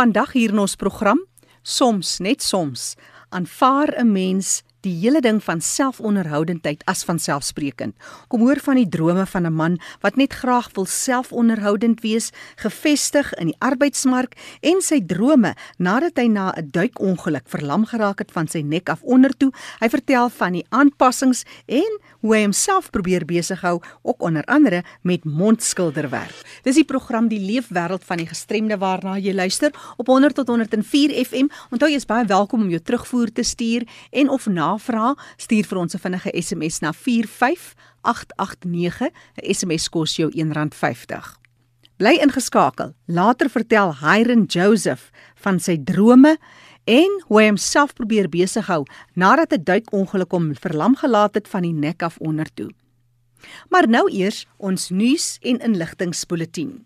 Vandag hier in ons program, soms net soms, aanvaar 'n mens die hele ding van selfonderhoudendheid as van selfsprekend. Kom hoor van die drome van 'n man wat net graag wil selfonderhoudend wees, gevestig in die arbeidsmark en sy drome nadat hy na 'n duikongeluk verlam geraak het van sy nek af onder toe. Hy vertel van die aanpassings en hoe hy homself probeer besig hou ook onder andere met mondskilderwerk. Dis die program Die Leefwêreld van die Gestremde waarna jy luister op 100 tot 104 FM. Onthou jy is baie welkom om jou terugvoer te stuur en of navraag stuur vir ons 'n vinnige SMS na 45889. 'n SMS kos jou R1.50. Bly ingeskakel. Later vertel Hyren Joseph van sy drome en hoe hy homself probeer besig hou nadat 'n duikongeluk hom verlam gelaat het van die nek af onder toe. Maar nou eers ons nuus en inligtingspulsatie.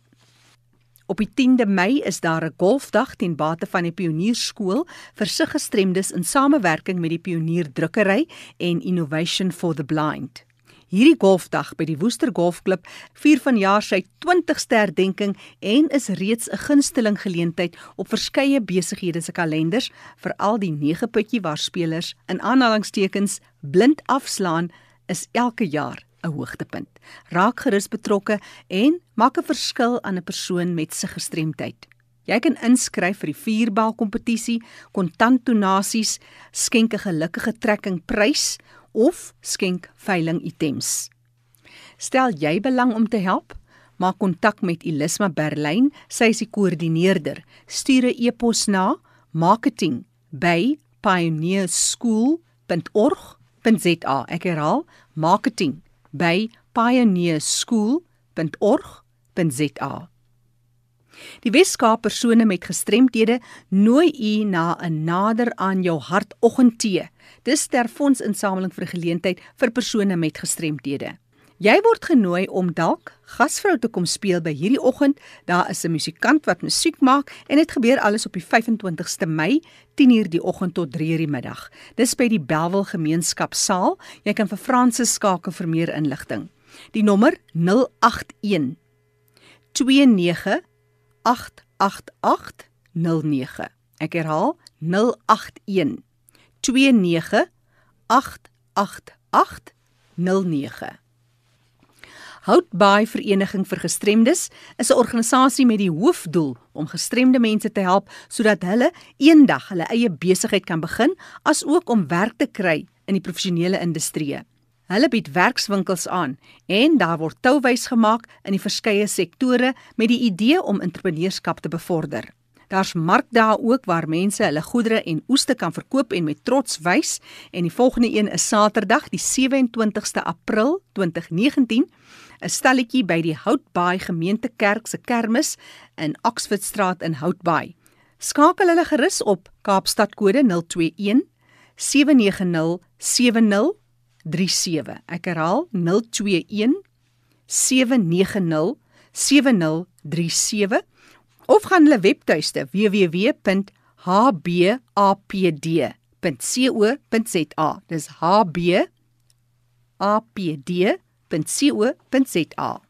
Op die 10de Mei is daar 'n golfdag ten bate van die Pionierskool vir siggestremdes in samewerking met die Pionier Drukkery en Innovation for the Blind. Hierdie golfdag by die Woester Golfklub vier vanjaar sy 20ste herdenking en is reeds 'n gunsteling geleentheid op verskeie besighede se kalenders vir al die nege putjie waar spelers in aanhalingstekens blind afslaan is elke jaar 'n hoogtepunt. Raak gerus betrokke en maak 'n verskil aan 'n persoon met se gestremdheid. Jy kan inskryf vir die vuurbal kompetisie, kontant donasies, skenke gelukkige trekking prys of skenk veiling items. Stel jy belang om te help? Maak kontak met Elisma Berlyn, sy is die koördineerder. Stuur 'n e-pos na marketing@pioneerschool.org.za. Ek herhaal, marketing@pioneerschool.org.za. Die Weskaap persone met gestremthede nooi u na 'n nader aan jou hart oggendtee. Dis ter fondsinsameling vir geleentheid vir persone met gestremthede. Jy word genooi om dalk gasvrou te kom speel by hierdie oggend. Daar is 'n musikant wat musiek maak en dit gebeur alles op die 25ste Mei, 10:00 die oggend tot 3:00 die middag. Dis by die Belwel Gemeenskapsaal. Jy kan vir Fransis skakel vir meer inligting. Die nommer 081 29 0891 Ek herhaal 081 298809 Houtbaai Vereniging vir Gestremdes is 'n organisasie met die hoofdoel om gestremde mense te help sodat hulle eendag hulle eie besigheid kan begin, asook om werk te kry in die professionele industrie. Hulle bied werkswinkels aan en daar word touwys gemaak in die verskeie sektore met die idee om entrepreneurskap te bevorder. Daar's markdae ook waar mense hulle goedere en oeste kan verkoop en met trots wys en die volgende een is Saterdag die 27ste April 2019 'n stalletjie by die Houtbaai Gemeentekerk se kermis in Oxfordstraat in Houtbaai. Skakel hulle gerus op Kaapstad kode 021 790 70 37. Ek herhaal 021 790 7037 of gaan hulle webtuiste www.hbapd.co.za. Dis hbapd.co.za.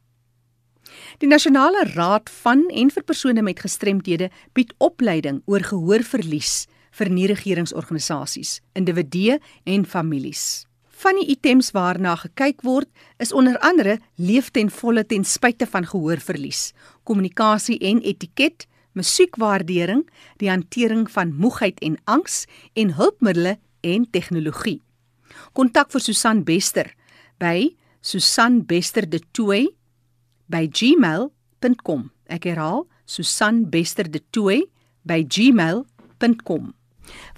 Die Nasionale Raad van en vir persone met gestremthede bied opleiding oor gehoorverlies vir nie-regeringsorganisasies, individue en families. Van die items waarna gekyk word, is onder andere leef ten volle ten spyte van gehoorverlies, kommunikasie en etiket, musiekwaardering, die hantering van moegheid en angs en hulpmiddels en tegnologie. Kontak vir Susan Bester by susanbesterdetoy@gmail.com. Ek herhaal, susanbesterdetoy@gmail.com.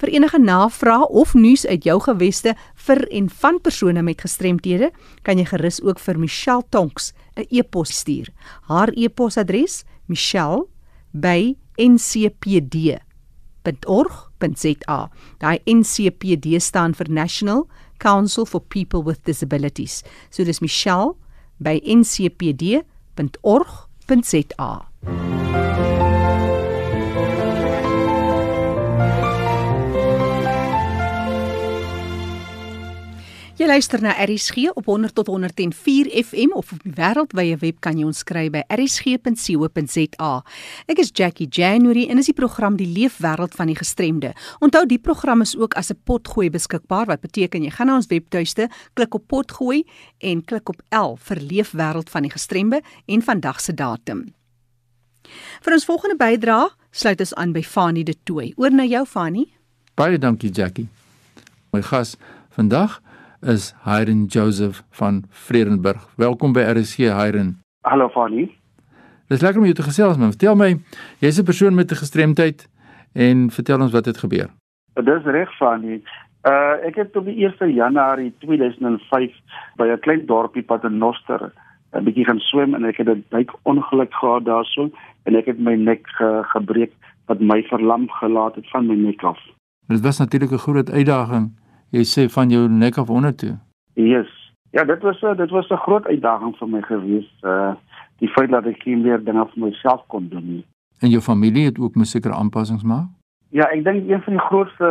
Vir enige navrae of nuus uit jou geweste vir en van persone met gestremthede, kan jy gerus ook vir Michelle Tonks 'n e-pos stuur. Haar e-posadres: michelle@ncpd.org.za. Daai NCPD staan vir National Council for People with Disabilities. So dis michelle@ncpd.org.za. Jy luister na RSG op 100 tot 104 FM of op die wêreldwye web kan jy ons kry by rsg.co.za. Ek is Jackie January en is die program Die Leefwêreld van die Gestremde. Onthou die program is ook as 'n potgooi beskikbaar wat beteken jy gaan na ons webtuiste, klik op potgooi en klik op L vir Leefwêreld van die Gestremde en vandag se datum. Vir ons volgende bydrae sluit ons aan by Fanie de Tooi. Oor na jou Fanie. Baie dankie Jackie. My gas vandag is Hyren Joseph van Vredenburg. Welkom by RSC Hyren. Hallo Fanie. Dis lekker om jou te gesels man. Vertel my, jy's 'n persoon met 'n gestremdheid en vertel ons wat het gebeur. Dis reg Fanie. Uh ek het op die 1 Januarie 2005 by 'n klein dorpie Paternoster 'n bietjie gaan swem en ek het 'n duik ongeluk gehad daarso en ek het my nek ge gebreek wat my verlam gelaat het van my nek af. Dit was natuurlik 'n groot uitdaging jy sê van jou nek af onder toe. Yes. Ja, dit was 'n dit was 'n groot uitdaging vir my gewees. Uh die feit dat ek nie meer dinge vir myself kon doen nie. En jou familie het ook seker aanpassings maak? Ja, ek dink een van die grootste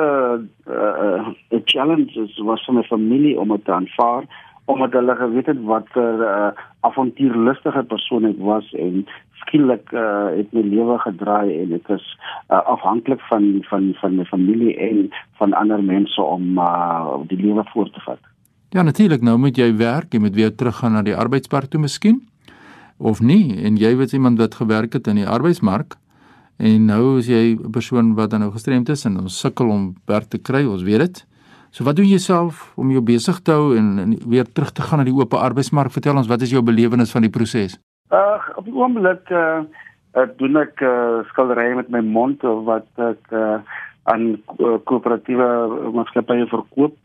uh, uh challenges was vir my familie om dit te aanvaar omdat hulle geweet het wat 'n uh, avontuurlustige persoon ek was en skielik uh, het my lewe gedraai en ek is uh, afhanklik van van van my familie en van ander mense om uh, die lewe voort te vat. Ja, natuurlik, nou moet jy werk, jy moet weer teruggaan na die arbeidsmark toe miskien of nie en jy weet iemand wat gewerk het in die arbeidsmark en nou is jy 'n persoon wat dan nou gestremd is en ons sukkel om werk te kry, ons weet dit. So wat doen jy self om jou besig te hou en, en weer terug te gaan na die oop arbeidsmark? Vertel ons wat is jou belewenis van die proses? Uh op die oomblik uh, uh doen ek uh, skilderye met my mond wat ek uh, aan uh, koöperatiewe maatskappye verkoop.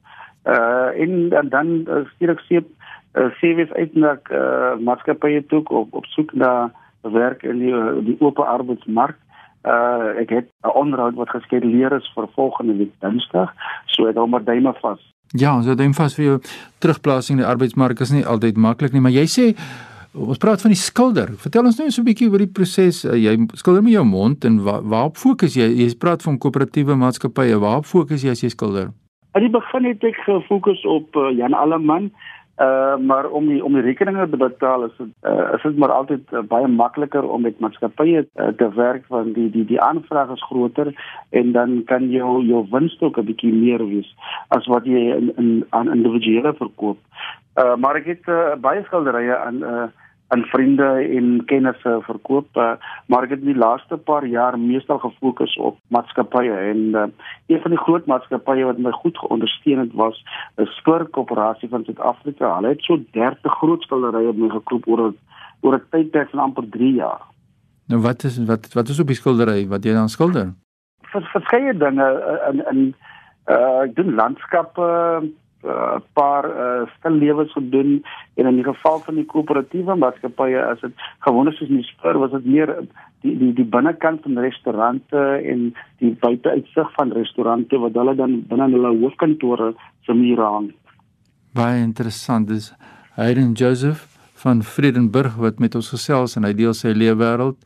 Uh en, en dan uh, stuur ek seep uh, CV's uit na uh, maatskappye toe op op soek na werk in die die oop arbeidsmark. Uh ek het 'n onderhoud wat geskeduleer is vir volgende week Dinsdag, so ek hou maar duime vas. Ja, so duim vas vir jou terugplasing in die arbeidsmark is nie altyd maklik nie, maar jy sê Ons praat van die skilder. Vertel ons nou so 'n bietjie oor die proses. Uh, jy skilder met jou mond en waar waarop fokus jy? Jy praat van koöperatiewe maatskappye. Waarop fokus jy as jy skilder? Aan die begin het ek gefokus op uh, Jan Alleman. Uh maar om die om die rekeninge te betaal is dit uh, is dit maar altyd uh, baie makliker om met maatskappye uh, te werk want die die die aanvraag is groter en dan kan jou jou wins ook 'n bietjie meer wees as wat jy in, in aan individuele verkoop. Uh maar ek het uh, baie skilderye aan uh aan vriende en kennisse verkoop, uh, maar ek het in die laaste paar jaar meestal gefokus op maatskappye en uh, een van die groot maatskappye wat my goed geondersteun het was 'n Spur Koöperasie van Suid-Afrika. Hulle het so 30 groot skilderye by my gekoop oor oor 'n tydperk van amper 3 jaar. Nou wat is wat wat is op die skildery wat jy dan skilder? Vers, verskeie dinge in in uh ek doen landskappe, uh, paar uh, stil lewens gedoen en in die geval van die koöperatiewe maatskappye as dit gewoonlik soos in die spur was dit meer die die die binnekant van restaurante en die buiteuitsig van restaurante wat hulle dan binne hulle hoofkantore se mure hang. Baie interessant dis Hayden Joseph van Vredenburg wat met ons gesels en hy deel sy lewe wêreld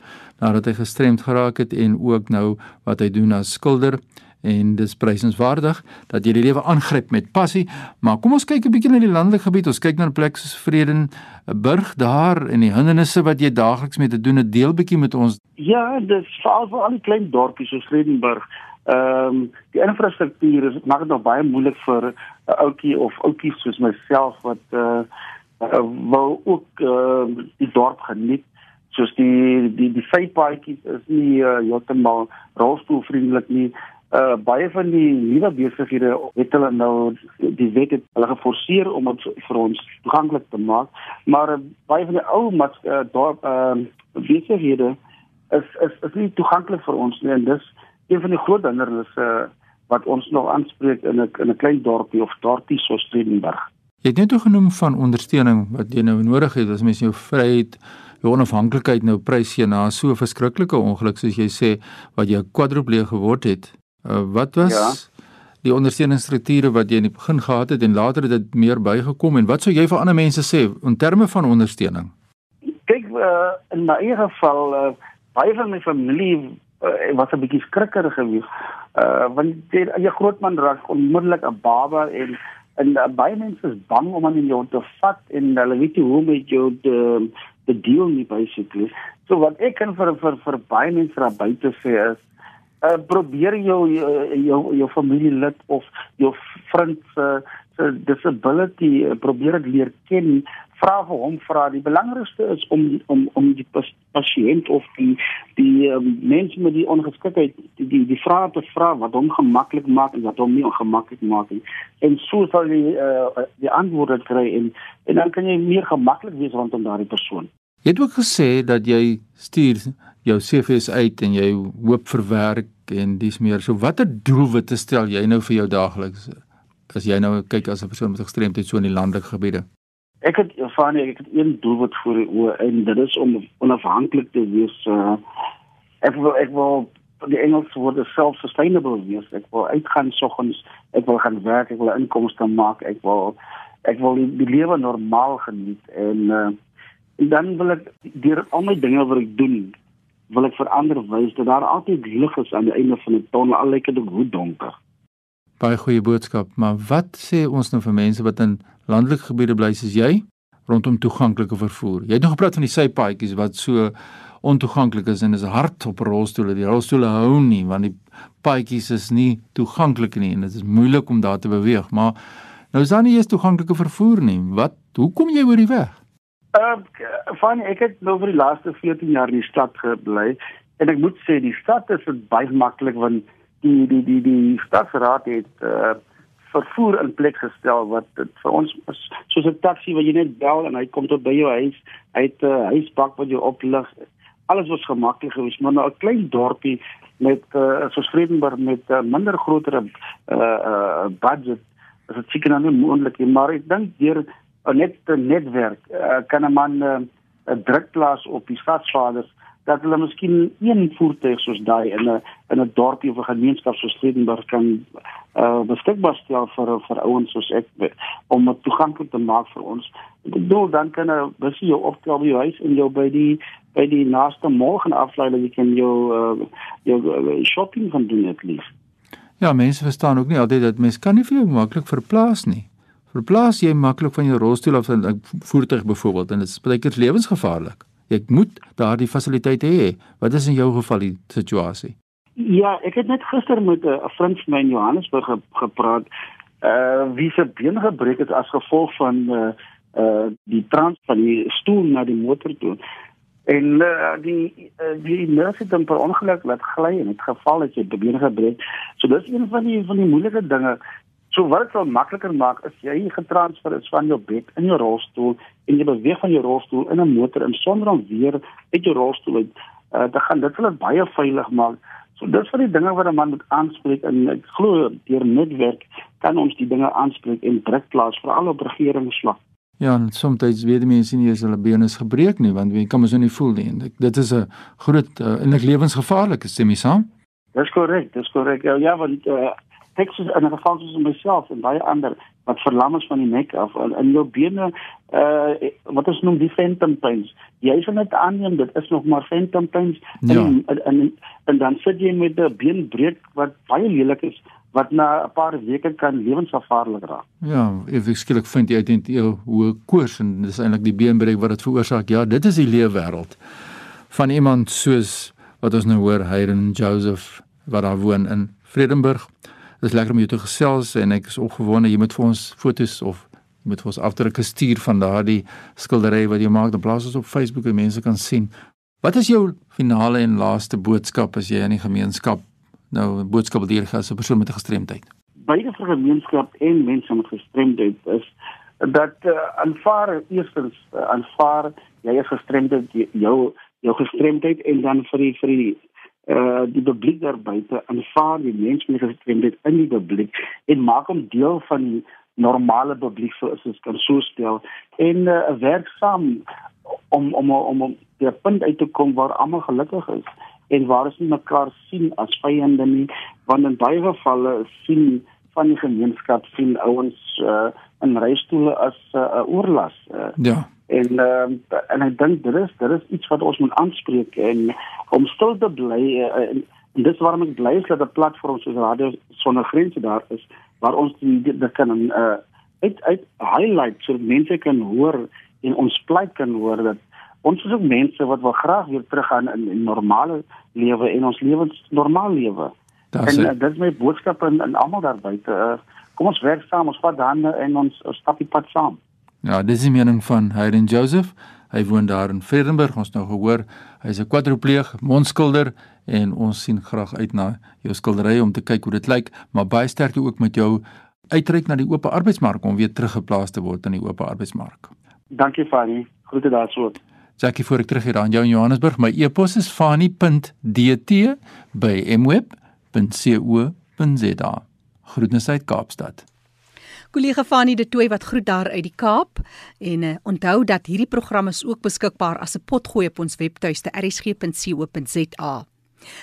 nadat hy gestremd geraak het en ook nou wat hy doen as skilder en dis prysenswaardig dat jy die lewe aangryp met passie. Maar kom ons kyk 'n bietjie na die landelike gebied. Ons kyk na 'n plek soos Vredenburg daar en die hindernisse wat jy daagliks mee te doen het. Deel bietjie met ons. Ja, dis veral vir al die klein dorpies soos Vredenburg. Ehm um, die infrastruktuur is maak dit nog baie moeilik vir 'n ouetjie of oudjies soos myself wat uh, uh wou ook uh, die dorp geniet soos die die die vypaadjies is nie uh, heeltemal rolstoelvriendelik nie uh baie van die nuwe besighede het hulle nou die wet het hulle geforseer om dit vir ons toeganklik te maak maar uh, baie van die ou mat uh, dorp uh besighede is is is nie toeganklik vir ons nie en dis een van die groot hindernisse uh, wat ons nog aanspreek in 'n in 'n klein dorpie of dorpie soos Stredenburg. Jy het net ook genoem van ondersteuning wat jy nou nodig het as mens jou vryheid jou onafhanklikheid nou prys jy na so 'n verskriklike ongeluk soos jy sê wat jy kwadropleeg geword het. Uh, wat was ja. die ondersteuningsstrukture wat jy in die begin gehad het en later het dit meer bygekom en wat sou jy vir ander mense sê in terme van ondersteuning? Kyk uh, in my eie geval uh, baie van my familie uh, was 'n bietjie skrikkerig geweest. Uh want jy jy grootman raak onmiddellik 'n baba en en uh, baie mense is bang om aan jou te vat en hulle weet nie hoe om met jou te te deel nie basically. So wat ek kan vir vir vir baie mense daar buite sê is uh, probeer jou jou jou familielid of jou vriend se se disability uh, probeer dit leer ken vra vir hom vra die belangrikste is om om om die pasiënt of die die um, mens met die ongeskiktheid die die, die vrae te vra wat hom gemaklik maak en wat hom nie ongemaklik maak nie. En so sal jy uh, die antwoorde kry en en dan kan jy meer gemaklik wees rondom daardie persoon jy het ook gesê dat jy stuur jou CV's uit en jy hoop vir werk en dis meer so watter doelwitte stel jy nou vir jou daagliks as jy nou kyk as 'n persoon met gestremdheid so in die landelike gebiede Ek het van ek het een doelwit voor die oë en dit is om onafhanklik te wees. Uh, ek wil ek wil die Engels woord self-sustainable wees. Ek wil uitgaan soggens, ek wil gaan werk, ek wil inkomste maak, ek wil ek wil die, die lewe normaal geniet en uh, dan wil ek deur al my dinge wat ek doen, wil ek verander wys dat daar altyd lig is aan die einde van die tonnel al lyk dit hoe donker. Baie goeie boodskap, maar wat sê ons nou vir mense wat in landelike gebiede bly soos jy rondom toeganklike vervoer. Jy het nog gepraat van die sypaadjies wat so ontoeganklik is en is hard op rolstoele. Die rolstoele hou nie want die paadjies is nie toeganklik nie en dit is moeilik om daar te beweeg. Maar nou is daar nie eens toeganklike vervoer nie. Wat hoekom jy oor die weg? Ehm uh, van ek het nou vir die laaste 14 jaar in die stad gebly en ek moet sê die stad is baie maklik want die die die die stadsraad het uh, vervoer in plek gestel wat dit vir ons soos 'n taxi wat jy net bel en hy kom tot by jou huis. Hy het 'n uh, huisbak wat jou oplig. Alles was gemaklik geweest, maar nou 'n klein dorpie met uh, soos Vredenburg met uh, minder groter uh, uh, budget. Dit is seker nou nie moontlik nie, maar ek dink deur net 'n netwerk uh, kan 'n man 'n uh, druk plaas op die stadsvaders dat hulle miskien een voertuig soos daai in 'n in 'n dorpie of 'n gemeenskap soos Stredenburg kan uh beskikbaar stel vir vir ouens soos ek om dit toeganklik te maak vir ons. Ek bedoel dan kan 'n busie jou optel by jou huis en jou by die by die naaste gaan aflaai dat jy kan jou uh jou uh, shopping kan doen at least. Ja, mense verstaan ook nie altyd dat mense kan nie vir jou maklik verplaas nie. Verplaas jy maklik van jou rolstoel af 'n voertuig byvoorbeeld en dit is baie keer lewensgevaarlik. Jy moet daardie fasiliteite hê. Wat is in jou geval die situasie? Ja, ek het net gister met 'n uh, vriend van my in Johannesburg ge gepraat. Uh wie se been gebreek het as gevolg van uh uh die trans van die stoel na die motor toe. En uh, die uh, die nurse het hom per ongeluk laat gly en het geval het sy been gebreek. So dis een van die van die moeilike dinge So wat dit sal makliker maak is jy getransfer is van jou bed in jou rolstoel en jy beweeg van jou rolstoel in 'n motor en sonder om weer uit jou rolstoel uit uh, te gaan. Dit sal dit baie veilig maak. So dis vir die dinge wat 'n man moet aanspreek en ek glo deur netwerk kan ons die dinge aanspreek en druk plaas veral op regeringsvlak. Ja, en soms weet mense nie as hulle been is gebreek nie want jy kan mos nie voel nie. En dit is 'n groot uh, en ek lewensgevaarlik, sê my saam. Dis korrek, dis korrek. Ja, ja, want uh, Texas in 'n geval soos myself en baie ander wat verlam is van die nek af en in jou bene uh wat is noem die phantom pains. Jy sal net aanneem dit is nog maar phantom pains ja. en, en, en en dan sit jy met 'n beenbreuk wat baie lelik is wat na 'n paar weke kan lewensgevaarlik raak. Ja, ek skielik vind jy uiteindelik jou hoë koors en dis eintlik die beenbreuk wat dit veroorsaak. Ja, dit is die leefwêreld van iemand soos wat ons nou hoor Hayden Joseph wat daar woon in Vredenburg. Dit is lekker om jou te gesels en ek is opgewonde jy moet vir ons fotos of moet vir ons afdrukke stuur van daardie skildery wat jy maak. Dan plaas ons op Facebook en mense kan sien. Wat is jou finale en laaste boodskap as jy aan die gemeenskap nou 'n boodskap wil gee as 'n persoon met 'n gestremdheid? Beide vir gemeenskap en mense met gestremdheid is dat uh, aanvaar eerstens uh, aanvaar jy is gestremdheid jou jou gestremdheid en dan vir die vir die uh die publiek daar buite aanvaar die mense met gestremdheid in die publiek en maak hom deel van die normale publiek soos ons kan so stel en uh, werk saam om om om om die punt uit te kom waar almal gelukkig is en waar ons mekaar sien as vyande nie want in baie gevalle sien van die gemeenskap sien ouens uh, in reistoele as 'n uh, oorlas uh, ja en uh, en ek dink dit is dit is iets wat ons moet aanspreek en om stil te bly uh, en, dis waarom ek bly is dat 'n platform soos Radio Sonder Grense daar is waar ons dit kan uh, uit uit highlight sodat mense kan hoor en ons pleit kan hoor dat ons is ook mense wat wil graag weer teruggaan in 'n normale lewe en ons lewens normaal lewe. En uh, dit is my boodskap aan, aan almal daar buite. Uh, kom ons werk saam, ons vat hande en ons, ons stap die pad saam. Ja, dis die mening van Hayden Joseph. Hy woon daar in Vredenburg. Ons nou gehoor hy's 'n kwadropleeg, mondskilder en ons sien graag uit na jou skilderye om te kyk hoe dit lyk, maar baie sterkte ook met jou uitreik na die oop arbeidsmark om weer teruggeplaas te word in die oop arbeidsmark. Dankie Fanny. Groete daarso. Jackie voor ek terug hier aan jou in Johannesburg. My e-pos is fani.dt@mweb.co.za. Groetnisse uit Kaapstad. Kollega Fani de Tooi wat groet daar uit die Kaap en uh, onthou dat hierdie program is ook beskikbaar as 'n potgooi op ons webtuiste rsg.co.za.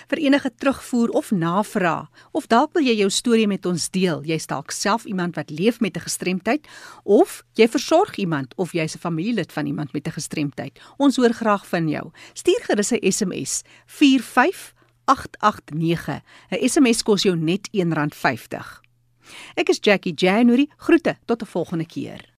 Vir enige terugvoer of navraag of dalk wil jy jou storie met ons deel, jy's dalk self iemand wat leef met 'n gestremdheid of jy versorg iemand of jy's 'n familielid van iemand met 'n gestremdheid. Ons hoor graag van jou. Stuur gerus 'n SMS 45889. 'n SMS kos jou net R1.50. Ek is Jackie January. Groete tot 'n volgende keer.